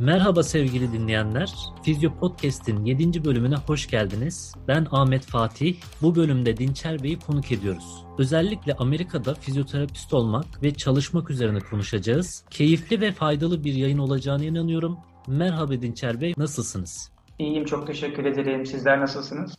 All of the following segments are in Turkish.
Merhaba sevgili dinleyenler. Fizyo Podcast'in 7. bölümüne hoş geldiniz. Ben Ahmet Fatih. Bu bölümde Dinçer Bey'i konuk ediyoruz. Özellikle Amerika'da fizyoterapist olmak ve çalışmak üzerine konuşacağız. Keyifli ve faydalı bir yayın olacağına inanıyorum. Merhaba Dinçer Bey, nasılsınız? İyiyim, çok teşekkür ederim. Sizler nasılsınız?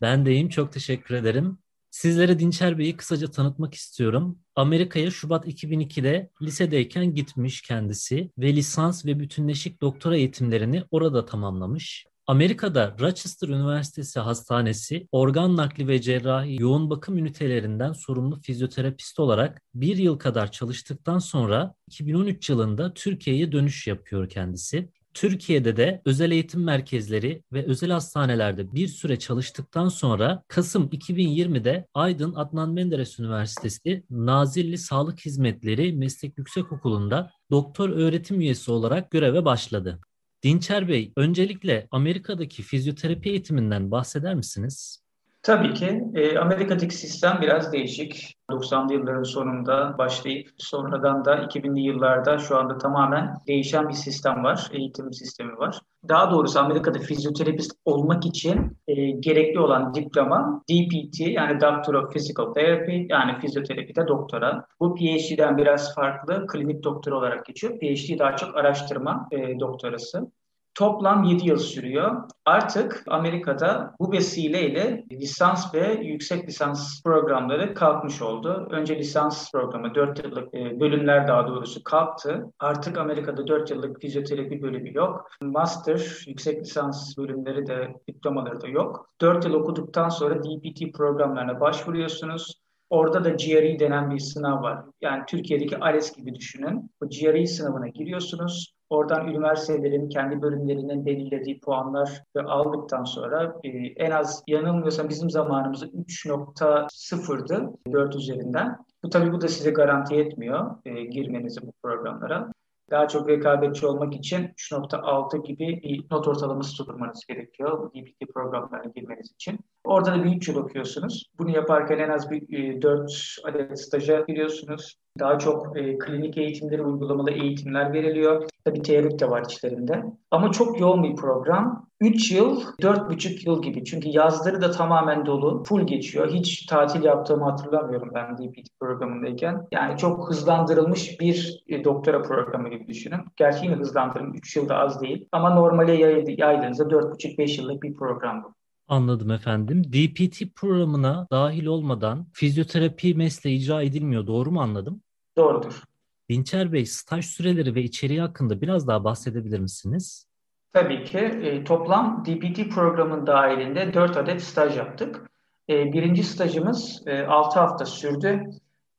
Ben de iyiyim, çok teşekkür ederim. Sizlere Dinçer Bey'i kısaca tanıtmak istiyorum. Amerika'ya Şubat 2002'de lisedeyken gitmiş kendisi ve lisans ve bütünleşik doktora eğitimlerini orada tamamlamış. Amerika'da Rochester Üniversitesi Hastanesi organ nakli ve cerrahi yoğun bakım ünitelerinden sorumlu fizyoterapist olarak bir yıl kadar çalıştıktan sonra 2013 yılında Türkiye'ye dönüş yapıyor kendisi. Türkiye'de de özel eğitim merkezleri ve özel hastanelerde bir süre çalıştıktan sonra Kasım 2020'de Aydın Adnan Menderes Üniversitesi Nazilli Sağlık Hizmetleri Meslek Yüksekokulu'nda doktor öğretim üyesi olarak göreve başladı. Dinçer Bey, öncelikle Amerika'daki fizyoterapi eğitiminden bahseder misiniz? Tabii ki. E, Amerika'daki sistem biraz değişik. 90'lı yılların sonunda başlayıp sonradan da 2000'li yıllarda şu anda tamamen değişen bir sistem var. Eğitim sistemi var. Daha doğrusu Amerika'da fizyoterapist olmak için e, gerekli olan diploma DPT yani Doctor of Physical Therapy yani fizyoterapide doktora. Bu PhD'den biraz farklı klinik doktor olarak geçiyor. PhD daha çok araştırma e, doktorası. Toplam 7 yıl sürüyor. Artık Amerika'da bu vesileyle lisans ve yüksek lisans programları kalkmış oldu. Önce lisans programı 4 yıllık e, bölümler daha doğrusu kalktı. Artık Amerika'da 4 yıllık fizyoterapi bölümü yok. Master, yüksek lisans bölümleri de diplomaları da yok. 4 yıl okuduktan sonra DPT programlarına başvuruyorsunuz. Orada da GRE denen bir sınav var. Yani Türkiye'deki ALES gibi düşünün. Bu GRE sınavına giriyorsunuz. Oradan üniversitelerin kendi bölümlerinin belirlediği puanlar aldıktan sonra e, en az yanılmıyorsam bizim zamanımızda 3.0'dı 4 üzerinden. Bu tabii bu da size garanti etmiyor e, girmenizi bu programlara. Daha çok rekabetçi olmak için 3.6 gibi bir not ortalaması tutturmanız gerekiyor bu DPT programlarına girmeniz için. Orada da bir 3 yıl okuyorsunuz. Bunu yaparken en az bir e, 4 adet staja giriyorsunuz. Daha çok e, klinik eğitimleri, uygulamalı eğitimler veriliyor. Tabii teorik de var içlerinde. Ama çok yoğun bir program. 3 yıl, 4,5 yıl gibi. Çünkü yazları da tamamen dolu. Full geçiyor. Hiç tatil yaptığımı hatırlamıyorum ben DPT programındayken. Yani çok hızlandırılmış bir e, doktora programı gibi düşünün. Gerçi yine hızlandırılmış. 3 yılda az değil. Ama normale yaydığınızda 4,5-5 yıllık bir program bu. Anladım efendim. DPT programına dahil olmadan fizyoterapi mesleği icra edilmiyor. Doğru mu anladım? Doğrudur. Dinçer Bey, staj süreleri ve içeriği hakkında biraz daha bahsedebilir misiniz? Tabii ki. E, toplam DPT programının dahilinde 4 adet staj yaptık. E, birinci stajımız e, 6 hafta sürdü.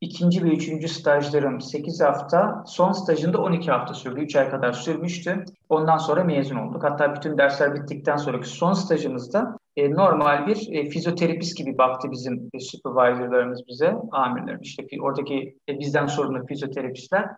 İkinci ve üçüncü stajlarım 8 hafta, son stajında 12 hafta sürdü. 3 ay kadar sürmüştü. Ondan sonra mezun olduk. Hatta bütün dersler bittikten sonraki son stajımızda e, normal bir e, fizyoterapist gibi baktı bizim supervisorlarımız bize, amirlerimiz. İşte oradaki bizden sorumlu fizyoterapistler.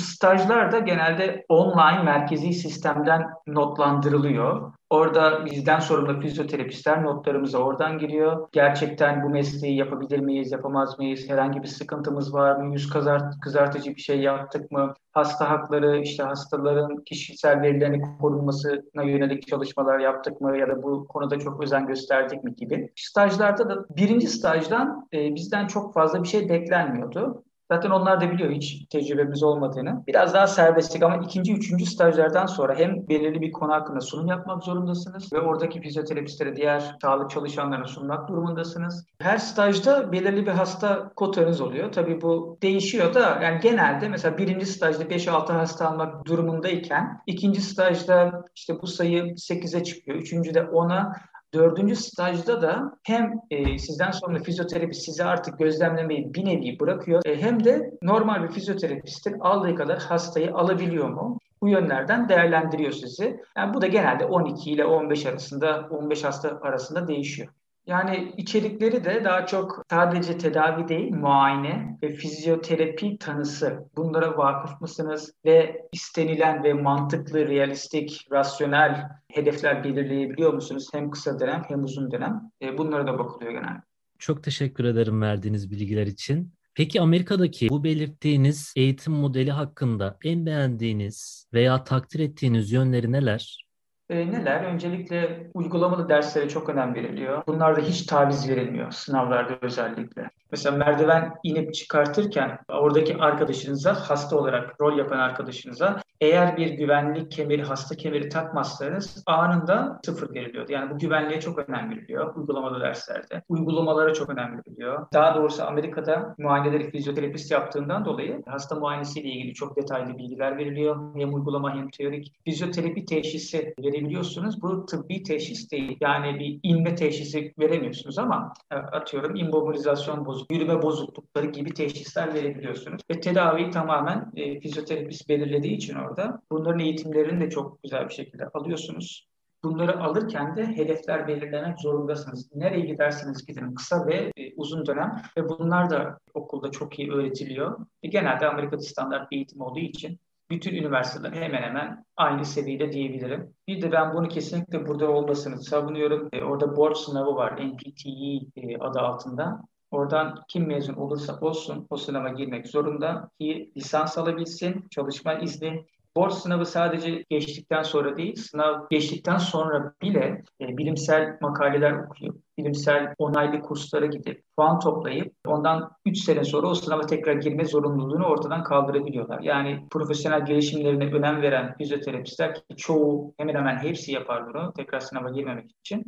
Stajlar da genelde online merkezi sistemden notlandırılıyor. Orada bizden sorumlu fizyoterapistler notlarımıza oradan giriyor. Gerçekten bu mesleği yapabilir miyiz, yapamaz mıyız? Herhangi bir sıkıntımız var mı? Yüz kızart kızartıcı bir şey yaptık mı? Hasta hakları, işte hastaların kişisel verilerinin korunmasına yönelik çalışmalar yaptık mı? Ya da bu konuda çok özen gösterdik mi gibi. Stajlarda da birinci stajdan e, bizden çok fazla bir şey beklenmiyordu. Zaten onlar da biliyor hiç tecrübemiz olmadığını. Biraz daha serbestlik ama ikinci, üçüncü stajlardan sonra hem belirli bir konu hakkında sunum yapmak zorundasınız ve oradaki fizyoterapistlere, diğer sağlık çalışanlarına sunmak durumundasınız. Her stajda belirli bir hasta kotanız oluyor. Tabii bu değişiyor da yani genelde mesela birinci stajda 5-6 hasta almak durumundayken ikinci stajda işte bu sayı 8'e çıkıyor. Üçüncüde 10'a Dördüncü stajda da hem e, sizden sonra fizyoterapi sizi artık gözlemlemeyi bir nevi bırakıyor e, hem de normal bir fizyoterapistin aldığı kadar hastayı alabiliyor mu? Bu yönlerden değerlendiriyor sizi. Yani bu da genelde 12 ile 15 arasında 15 hasta arasında değişiyor. Yani içerikleri de daha çok sadece tedavi değil, muayene ve fizyoterapi tanısı. Bunlara vakıf mısınız? Ve istenilen ve mantıklı, realistik, rasyonel hedefler belirleyebiliyor musunuz? Hem kısa dönem hem uzun dönem. E, bunlara da bakılıyor genelde. Çok teşekkür ederim verdiğiniz bilgiler için. Peki Amerika'daki bu belirttiğiniz eğitim modeli hakkında en beğendiğiniz veya takdir ettiğiniz yönleri neler? E, neler? Öncelikle uygulamalı derslere çok önem veriliyor. Bunlarda hiç taviz verilmiyor sınavlarda özellikle. Mesela merdiven inip çıkartırken oradaki arkadaşınıza, hasta olarak rol yapan arkadaşınıza eğer bir güvenlik kemeri, hasta kemeri takmazsanız anında sıfır veriliyor. Yani bu güvenliğe çok önem veriliyor uygulamalı derslerde. Uygulamalara çok önem veriliyor. Daha doğrusu Amerika'da muayeneleri fizyoterapist yaptığından dolayı hasta muayenesiyle ilgili çok detaylı bilgiler veriliyor. Hem uygulama hem teorik. Fizyoterapi teşhisi verebiliyorsunuz. Bu tıbbi teşhis değil. Yani bir inme teşhisi veremiyorsunuz ama e, atıyorum immobilizasyon bozuk, yürüme bozuklukları gibi teşhisler verebiliyorsunuz. Ve tedaviyi tamamen e, fizyoterapist belirlediği için orada. Bunların eğitimlerini de çok güzel bir şekilde alıyorsunuz. Bunları alırken de hedefler belirlemek zorundasınız. Nereye giderseniz gidin kısa ve e, uzun dönem ve bunlar da okulda çok iyi öğretiliyor. E, genelde Amerika'da standart eğitim olduğu için bütün üniversiteler hemen hemen aynı seviyede diyebilirim. Bir de ben bunu kesinlikle burada olmasını savunuyorum. E, orada board sınavı var NPTE e, adı altında. Oradan kim mezun olursa olsun o sınava girmek zorunda ki lisans alabilsin, çalışma izni. Borç sınavı sadece geçtikten sonra değil, sınav geçtikten sonra bile e, bilimsel makaleler okuyup, bilimsel onaylı kurslara gidip, puan toplayıp ondan 3 sene sonra o sınava tekrar girme zorunluluğunu ortadan kaldırabiliyorlar. Yani profesyonel gelişimlerine önem veren fizyoterapistler ki çoğu hemen hemen hepsi yapar bunu tekrar sınava girmemek için.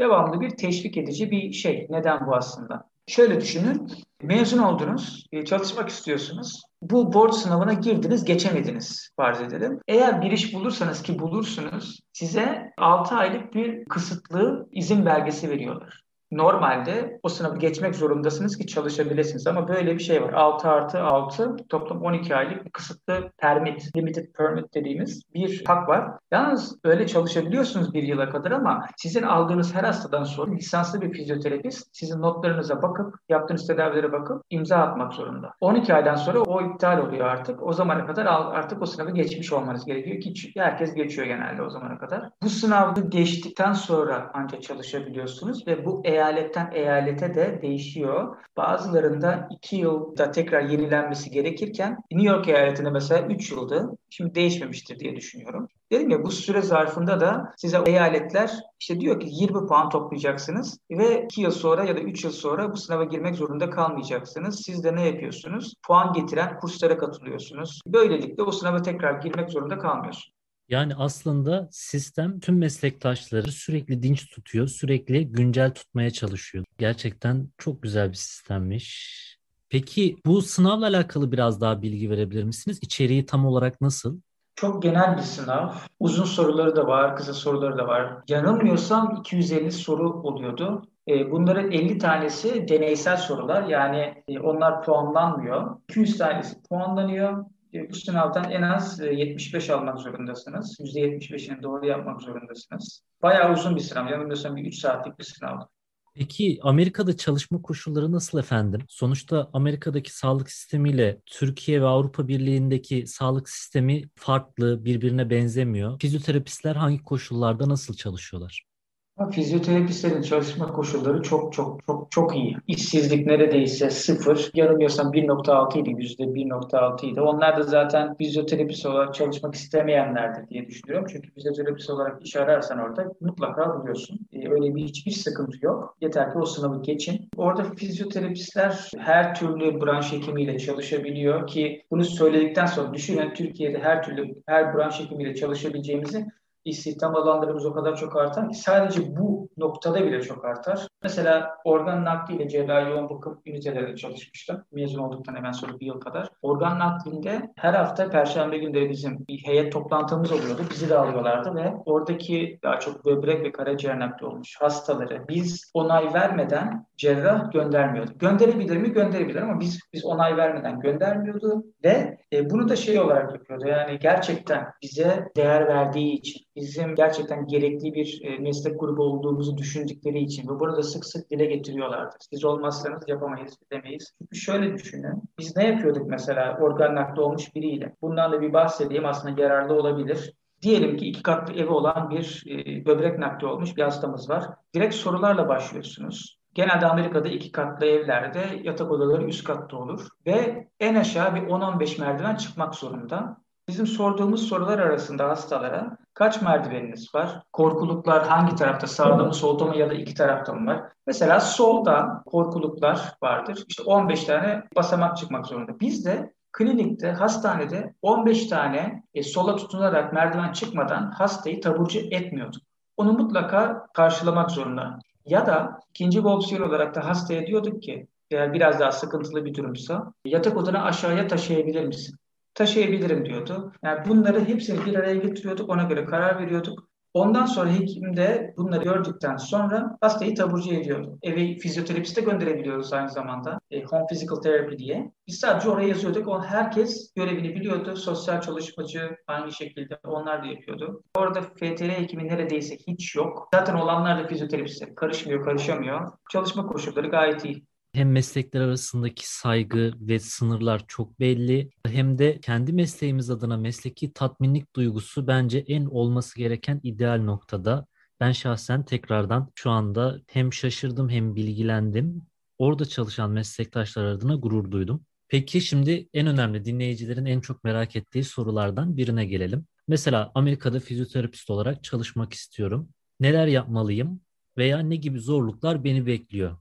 Devamlı bir teşvik edici bir şey. Neden bu aslında? Şöyle düşünün, mezun oldunuz, e, çalışmak istiyorsunuz. Bu board sınavına girdiniz, geçemediniz farz edelim. Eğer bir iş bulursanız ki bulursunuz, size 6 aylık bir kısıtlı izin belgesi veriyorlar. Normalde o sınavı geçmek zorundasınız ki çalışabilirsiniz ama böyle bir şey var. 6 artı 6 toplam 12 aylık kısıtlı permit, limited permit dediğimiz bir hak var. Yalnız öyle çalışabiliyorsunuz bir yıla kadar ama sizin aldığınız her hastadan sonra lisanslı bir fizyoterapist sizin notlarınıza bakıp, yaptığınız tedavilere bakıp imza atmak zorunda. 12 aydan sonra o iptal oluyor artık. O zamana kadar artık o sınavı geçmiş olmanız gerekiyor ki herkes geçiyor genelde o zamana kadar. Bu sınavı geçtikten sonra ancak çalışabiliyorsunuz ve bu eğer eyaletten eyalete de değişiyor. Bazılarında 2 yılda tekrar yenilenmesi gerekirken New York eyaletinde mesela 3 yıldı. Şimdi değişmemiştir diye düşünüyorum. Dedim ya bu süre zarfında da size eyaletler işte diyor ki 20 puan toplayacaksınız ve 2 yıl sonra ya da 3 yıl sonra bu sınava girmek zorunda kalmayacaksınız. Siz de ne yapıyorsunuz? Puan getiren kurslara katılıyorsunuz. Böylelikle o sınava tekrar girmek zorunda kalmıyorsunuz. Yani aslında sistem tüm meslektaşları sürekli dinç tutuyor, sürekli güncel tutmaya çalışıyor. Gerçekten çok güzel bir sistemmiş. Peki bu sınavla alakalı biraz daha bilgi verebilir misiniz? İçeriği tam olarak nasıl? Çok genel bir sınav. Uzun soruları da var, kısa soruları da var. Yanılmıyorsam 250 soru oluyordu. E, bunların 50 tanesi deneysel sorular yani e, onlar puanlanmıyor. 200 tanesi puanlanıyor. E, bu sınavdan en az 75 e, almak zorundasınız. %75'ini doğru yapmak zorundasınız. Bayağı uzun bir sınav. Yanılmıyorsam bir 3 saatlik bir sınav. Peki Amerika'da çalışma koşulları nasıl efendim? Sonuçta Amerika'daki sağlık sistemiyle Türkiye ve Avrupa Birliği'ndeki sağlık sistemi farklı, birbirine benzemiyor. Fizyoterapistler hangi koşullarda nasıl çalışıyorlar? Fizyoterapistlerin çalışma koşulları çok çok çok çok iyi. İşsizlik neredeyse sıfır. Yanılmıyorsam 1.6 idi, yüzde 1.6 idi. Onlar da zaten fizyoterapist olarak çalışmak istemeyenlerdir diye düşünüyorum. Çünkü fizyoterapist olarak iş ararsan orada mutlaka buluyorsun. Ee, öyle bir hiçbir sıkıntı yok. Yeter ki o sınavı geçin. Orada fizyoterapistler her türlü branş hekimiyle çalışabiliyor ki bunu söyledikten sonra düşünün Türkiye'de her türlü her branş hekimiyle çalışabileceğimizi istihdam alanlarımız o kadar çok artar ki sadece bu noktada bile çok artar. Mesela organ nakliyle cerrahi yoğun bakım ünitelerinde çalışmıştım. Mezun olduktan hemen sonra bir yıl kadar. Organ naklinde her hafta perşembe günleri bizim bir heyet toplantımız oluyordu. Bizi de alıyorlardı ve oradaki daha çok böbrek ve karaciğer nakli olmuş hastaları biz onay vermeden cerrah göndermiyordu. Gönderebilir mi? Gönderebilir ama biz biz onay vermeden göndermiyordu ve e, bunu da şey olarak yapıyordu. Yani gerçekten bize değer verdiği için bizim gerçekten gerekli bir e, meslek grubu olduğumuzu düşündükleri için ve burada sık sık dile getiriyorlardı. Siz olmazsanız yapamayız, demeyiz. Çünkü şöyle düşünün. Biz ne yapıyorduk mesela organ nakli olmuş biriyle? Bundan da bir bahsedeyim aslında yararlı olabilir. Diyelim ki iki katlı evi olan bir e, böbrek nakli olmuş bir hastamız var. Direkt sorularla başlıyorsunuz. Genelde Amerika'da iki katlı evlerde yatak odaları üst katta olur. Ve en aşağı bir 10-15 merdiven çıkmak zorunda. Bizim sorduğumuz sorular arasında hastalara kaç merdiveniniz var? Korkuluklar hangi tarafta? Sağda mı, solda mı ya da iki tarafta mı var? Mesela solda korkuluklar vardır. İşte 15 tane basamak çıkmak zorunda. Biz de klinikte, hastanede 15 tane e, sola tutunarak merdiven çıkmadan hastayı taburcu etmiyorduk. Onu mutlaka karşılamak zorunda. Ya da ikinci bir opsiyon olarak da hastaya diyorduk ki eğer biraz daha sıkıntılı bir durumsa yatak odana aşağıya taşıyabilir misin? Taşıyabilirim diyordu. Yani bunları hepsini bir araya getiriyorduk, ona göre karar veriyorduk. Ondan sonra hekim de bunları gördükten sonra hastayı taburcu ediyordu. Eve fizyoterapiste gönderebiliyoruz aynı zamanda. E, home physical therapy diye. Biz sadece oraya yazıyorduk. O herkes görevini biliyordu. Sosyal çalışmacı aynı şekilde onlar da yapıyordu. Orada FTR hekimi neredeyse hiç yok. Zaten olanlar da fizyoterapiste. Karışmıyor, karışamıyor. Çalışma koşulları gayet iyi hem meslekler arasındaki saygı ve sınırlar çok belli hem de kendi mesleğimiz adına mesleki tatminlik duygusu bence en olması gereken ideal noktada. Ben şahsen tekrardan şu anda hem şaşırdım hem bilgilendim. Orada çalışan meslektaşlar adına gurur duydum. Peki şimdi en önemli dinleyicilerin en çok merak ettiği sorulardan birine gelelim. Mesela Amerika'da fizyoterapist olarak çalışmak istiyorum. Neler yapmalıyım veya ne gibi zorluklar beni bekliyor?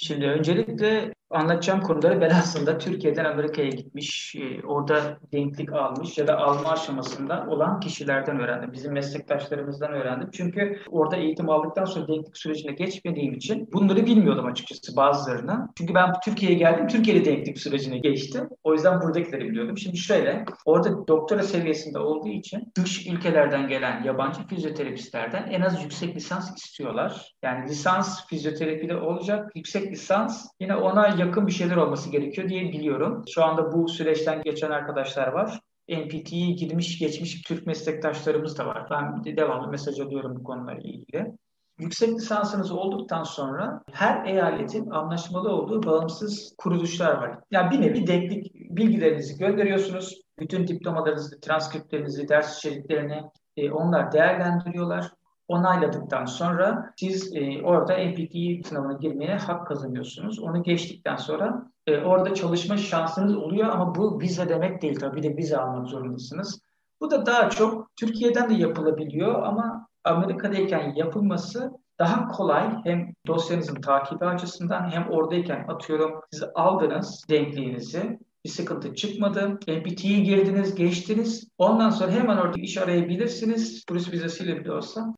Şimdi öncelikle anlatacağım konuları ben aslında Türkiye'den Amerika'ya gitmiş, e, orada denklik almış ya da alma aşamasında olan kişilerden öğrendim. Bizim meslektaşlarımızdan öğrendim. Çünkü orada eğitim aldıktan sonra denklik sürecine geçmediğim için bunları bilmiyordum açıkçası bazılarına. Çünkü ben Türkiye'ye geldim, Türkiye'de denklik sürecine geçtim. O yüzden buradakileri biliyordum. Şimdi şöyle, orada doktora seviyesinde olduğu için dış ülkelerden gelen yabancı fizyoterapistlerden en az yüksek lisans istiyorlar. Yani lisans fizyoterapide olacak, yüksek lisans yine ona yakın bir şeyler olması gerekiyor diye biliyorum. Şu anda bu süreçten geçen arkadaşlar var. NPT'yi girmiş geçmiş Türk meslektaşlarımız da var. Ben devamlı mesaj alıyorum bu konularla ilgili. Yüksek lisansınız olduktan sonra her eyaletin anlaşmalı olduğu bağımsız kuruluşlar var. Yani bir nevi denklik bilgilerinizi gönderiyorsunuz. Bütün diplomalarınızı, transkriptlerinizi, ders içeriklerini e, onlar değerlendiriyorlar onayladıktan sonra siz e, orada NPT sınavına girmeye hak kazanıyorsunuz. Onu geçtikten sonra e, orada çalışma şansınız oluyor ama bu vize demek değil tabii. Bir de vize almak zorundasınız. Bu da daha çok Türkiye'den de yapılabiliyor ama Amerika'dayken yapılması daha kolay hem dosyanızın takibi açısından hem oradayken atıyorum siz aldınız denkliğinizi bir sıkıntı çıkmadı. NPT'yi girdiniz, geçtiniz. Ondan sonra hemen orada iş arayabilirsiniz. Turist vizesiyle bile olsa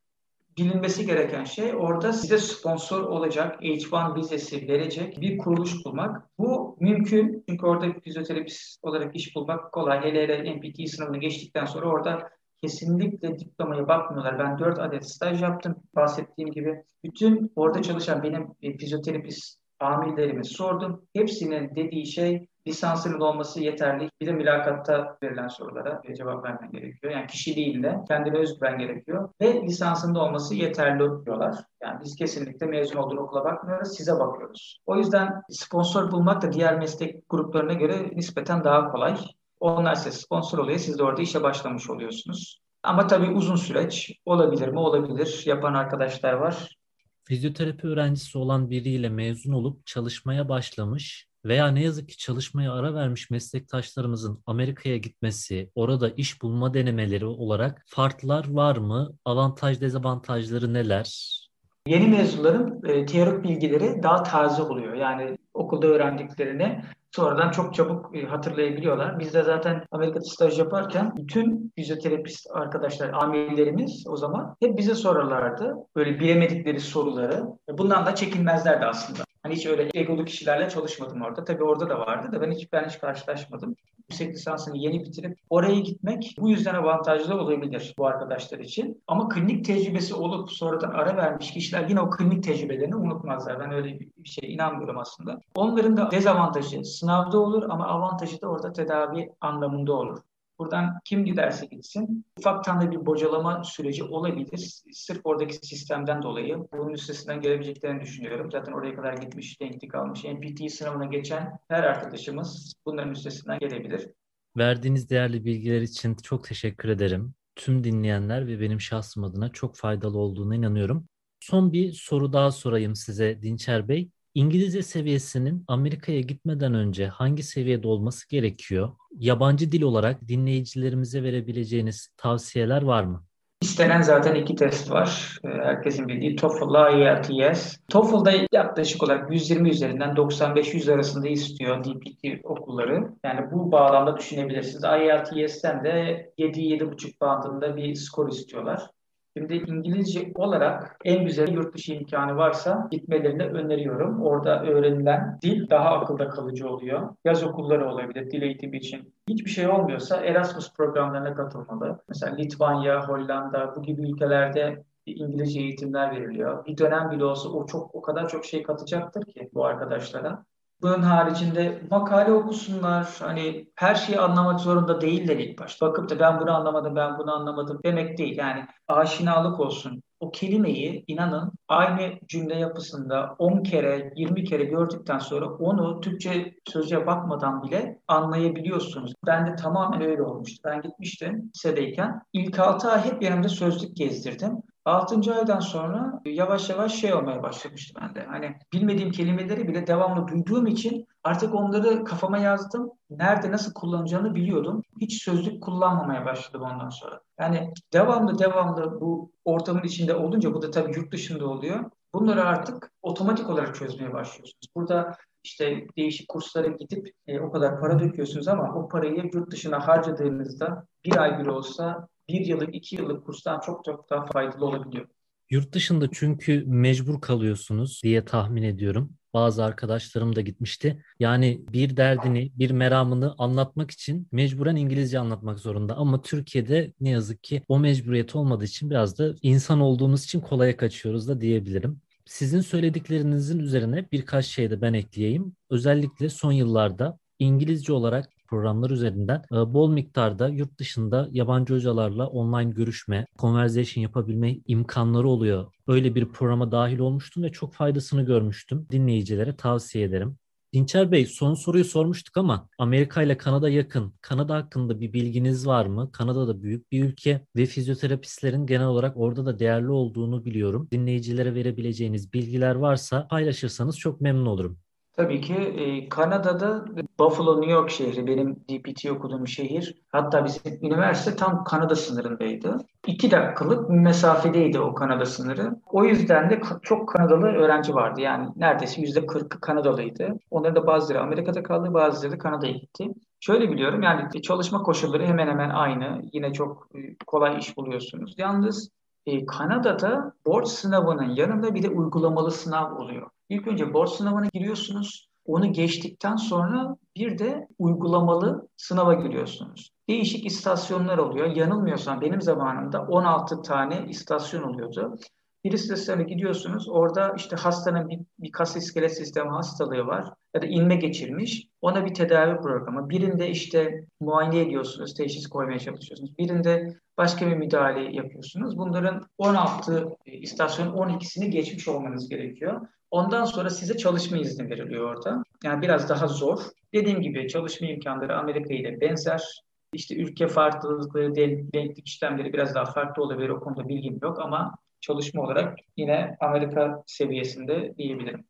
bilinmesi gereken şey orada size sponsor olacak, H1 vizesi verecek bir kuruluş bulmak. Bu mümkün çünkü orada fizyoterapist olarak iş bulmak kolay. Hele hele NPT sınavını geçtikten sonra orada kesinlikle diplomaya bakmıyorlar. Ben 4 adet staj yaptım. Bahsettiğim gibi bütün orada çalışan benim e, fizyoterapist amirlerime sordum. Hepsinin dediği şey lisansının olması yeterli. Bir de mülakatta verilen sorulara cevap vermen gerekiyor. Yani kişiliğinde kendine özgüven gerekiyor. Ve lisansında olması yeterli diyorlar. Yani biz kesinlikle mezun olduğun okula bakmıyoruz, size bakıyoruz. O yüzden sponsor bulmak da diğer meslek gruplarına göre nispeten daha kolay. Onlar size sponsor oluyor, siz de orada işe başlamış oluyorsunuz. Ama tabii uzun süreç olabilir mi? Olabilir. Yapan arkadaşlar var. Fizyoterapi öğrencisi olan biriyle mezun olup çalışmaya başlamış veya ne yazık ki çalışmaya ara vermiş meslektaşlarımızın Amerika'ya gitmesi, orada iş bulma denemeleri olarak farklar var mı? Avantaj, dezavantajları neler? Yeni mezunların e, teorik bilgileri daha taze oluyor. Yani okulda öğrendiklerini sonradan çok çabuk e, hatırlayabiliyorlar. Biz de zaten Amerika'da staj yaparken bütün fizyoterapist arkadaşlar, amirlerimiz o zaman hep bize sorarlardı. Böyle bilemedikleri soruları. Bundan da çekinmezlerdi aslında. Hani hiç öyle egolu kişilerle çalışmadım orada. Tabii orada da vardı da ben hiç ben hiç karşılaşmadım. Yüksek lisansını yeni bitirip oraya gitmek bu yüzden avantajlı olabilir bu arkadaşlar için. Ama klinik tecrübesi olup sonradan ara vermiş kişiler yine o klinik tecrübelerini unutmazlar. Ben öyle bir şey inanmıyorum aslında. Onların da dezavantajı sınavda olur ama avantajı da orada tedavi anlamında olur. Buradan kim giderse gitsin ufaktan da bir bocalama süreci olabilir. Sırf oradaki sistemden dolayı bunun üstesinden gelebileceklerini düşünüyorum. Zaten oraya kadar gitmiş, denklik almış. NPT sınavına geçen her arkadaşımız bunların üstesinden gelebilir. Verdiğiniz değerli bilgiler için çok teşekkür ederim. Tüm dinleyenler ve benim şahsım adına çok faydalı olduğuna inanıyorum. Son bir soru daha sorayım size Dinçer Bey. İngilizce seviyesinin Amerika'ya gitmeden önce hangi seviyede olması gerekiyor? Yabancı dil olarak dinleyicilerimize verebileceğiniz tavsiyeler var mı? İstenen zaten iki test var. Ee, herkesin bildiği TOEFL, IELTS. TOEFL'da yaklaşık olarak 120 üzerinden 95-100 arasında istiyor DPT okulları. Yani bu bağlamda düşünebilirsiniz. IELTS'ten de 7-7,5 bandında bir skor istiyorlar. Şimdi İngilizce olarak en güzel yurt dışı imkanı varsa gitmelerini öneriyorum. Orada öğrenilen dil daha akılda kalıcı oluyor. Yaz okulları olabilir dil eğitimi için. Hiçbir şey olmuyorsa Erasmus programlarına katılmalı. Mesela Litvanya, Hollanda bu gibi ülkelerde İngilizce eğitimler veriliyor. Bir dönem bile olsa o çok o kadar çok şey katacaktır ki bu arkadaşlara. Bunun haricinde makale okusunlar. Hani her şeyi anlamak zorunda değiller ilk başta. Bakıp da ben bunu anlamadım, ben bunu anlamadım demek değil. Yani aşinalık olsun. O kelimeyi inanın aynı cümle yapısında 10 kere, 20 kere gördükten sonra onu Türkçe sözcüğe bakmadan bile anlayabiliyorsunuz. Ben de tamamen öyle olmuştu. Ben gitmiştim lisedeyken. İlk 6 ay hep yanımda sözlük gezdirdim. 6. aydan sonra yavaş yavaş şey olmaya başlamıştı bende. Hani bilmediğim kelimeleri bile devamlı duyduğum için artık onları kafama yazdım. Nerede nasıl kullanacağını biliyordum. Hiç sözlük kullanmamaya başladım ondan sonra. Yani devamlı devamlı bu ortamın içinde olunca bu da tabii yurt dışında oluyor. Bunları artık otomatik olarak çözmeye başlıyorsunuz. Burada işte değişik kurslara gidip e, o kadar para döküyorsunuz ama o parayı yurt dışına harcadığınızda bir ay bile olsa bir yıllık, iki yıllık kurstan çok çok daha faydalı olabiliyor. Yurt dışında çünkü mecbur kalıyorsunuz diye tahmin ediyorum. Bazı arkadaşlarım da gitmişti. Yani bir derdini, bir meramını anlatmak için mecburen İngilizce anlatmak zorunda. Ama Türkiye'de ne yazık ki o mecburiyet olmadığı için biraz da insan olduğumuz için kolaya kaçıyoruz da diyebilirim. Sizin söylediklerinizin üzerine birkaç şey de ben ekleyeyim. Özellikle son yıllarda İngilizce olarak programlar üzerinden e, bol miktarda yurt dışında yabancı hocalarla online görüşme, conversation yapabilme imkanları oluyor. Öyle bir programa dahil olmuştum ve çok faydasını görmüştüm. Dinleyicilere tavsiye ederim. Dinçer Bey son soruyu sormuştuk ama Amerika ile Kanada yakın. Kanada hakkında bir bilginiz var mı? Kanada da büyük bir ülke ve fizyoterapistlerin genel olarak orada da değerli olduğunu biliyorum. Dinleyicilere verebileceğiniz bilgiler varsa paylaşırsanız çok memnun olurum. Tabii ki e, Kanada'da Buffalo, New York şehri benim DPT okuduğum şehir. Hatta bizim üniversite tam Kanada sınırındaydı. İki dakikalık mesafedeydi o Kanada sınırı. O yüzden de çok Kanadalı öğrenci vardı. Yani neredeyse yüzde kırkı Kanadalıydı. Onların da bazıları Amerika'da kaldı, bazıları da Kanada'ya gitti. Şöyle biliyorum yani çalışma koşulları hemen hemen aynı. Yine çok e, kolay iş buluyorsunuz. Yalnız e, Kanada'da borç sınavının yanında bir de uygulamalı sınav oluyor. İlk önce borç sınavına giriyorsunuz. Onu geçtikten sonra bir de uygulamalı sınava giriyorsunuz. Değişik istasyonlar oluyor. Yanılmıyorsam benim zamanımda 16 tane istasyon oluyordu. Bir istasyona gidiyorsunuz. Orada işte hastanın bir, bir kas iskelet sistemi hastalığı var ya da inme geçirmiş. Ona bir tedavi programı. Birinde işte muayene ediyorsunuz, teşhis koymaya çalışıyorsunuz. Birinde başka bir müdahale yapıyorsunuz. Bunların 16 istasyon 12'sini geçmiş olmanız gerekiyor. Ondan sonra size çalışma izni veriliyor orada. Yani biraz daha zor. Dediğim gibi çalışma imkanları Amerika ile benzer. İşte ülke farklılıkları, denklik işlemleri biraz daha farklı olabilir. O konuda bilgim yok ama çalışma olarak yine Amerika seviyesinde diyebilirim.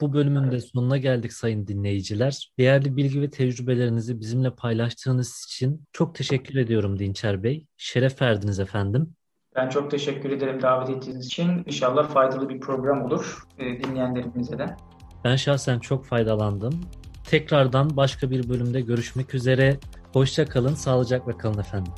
Bu bölümün de sonuna geldik sayın dinleyiciler. Değerli bilgi ve tecrübelerinizi bizimle paylaştığınız için çok teşekkür ediyorum Dinçer Bey. Şeref verdiniz efendim. Ben çok teşekkür ederim davet ettiğiniz için. İnşallah faydalı bir program olur e, dinleyenlerimize de. Ben şahsen çok faydalandım. Tekrardan başka bir bölümde görüşmek üzere. Hoşça kalın, sağlıcakla kalın efendim.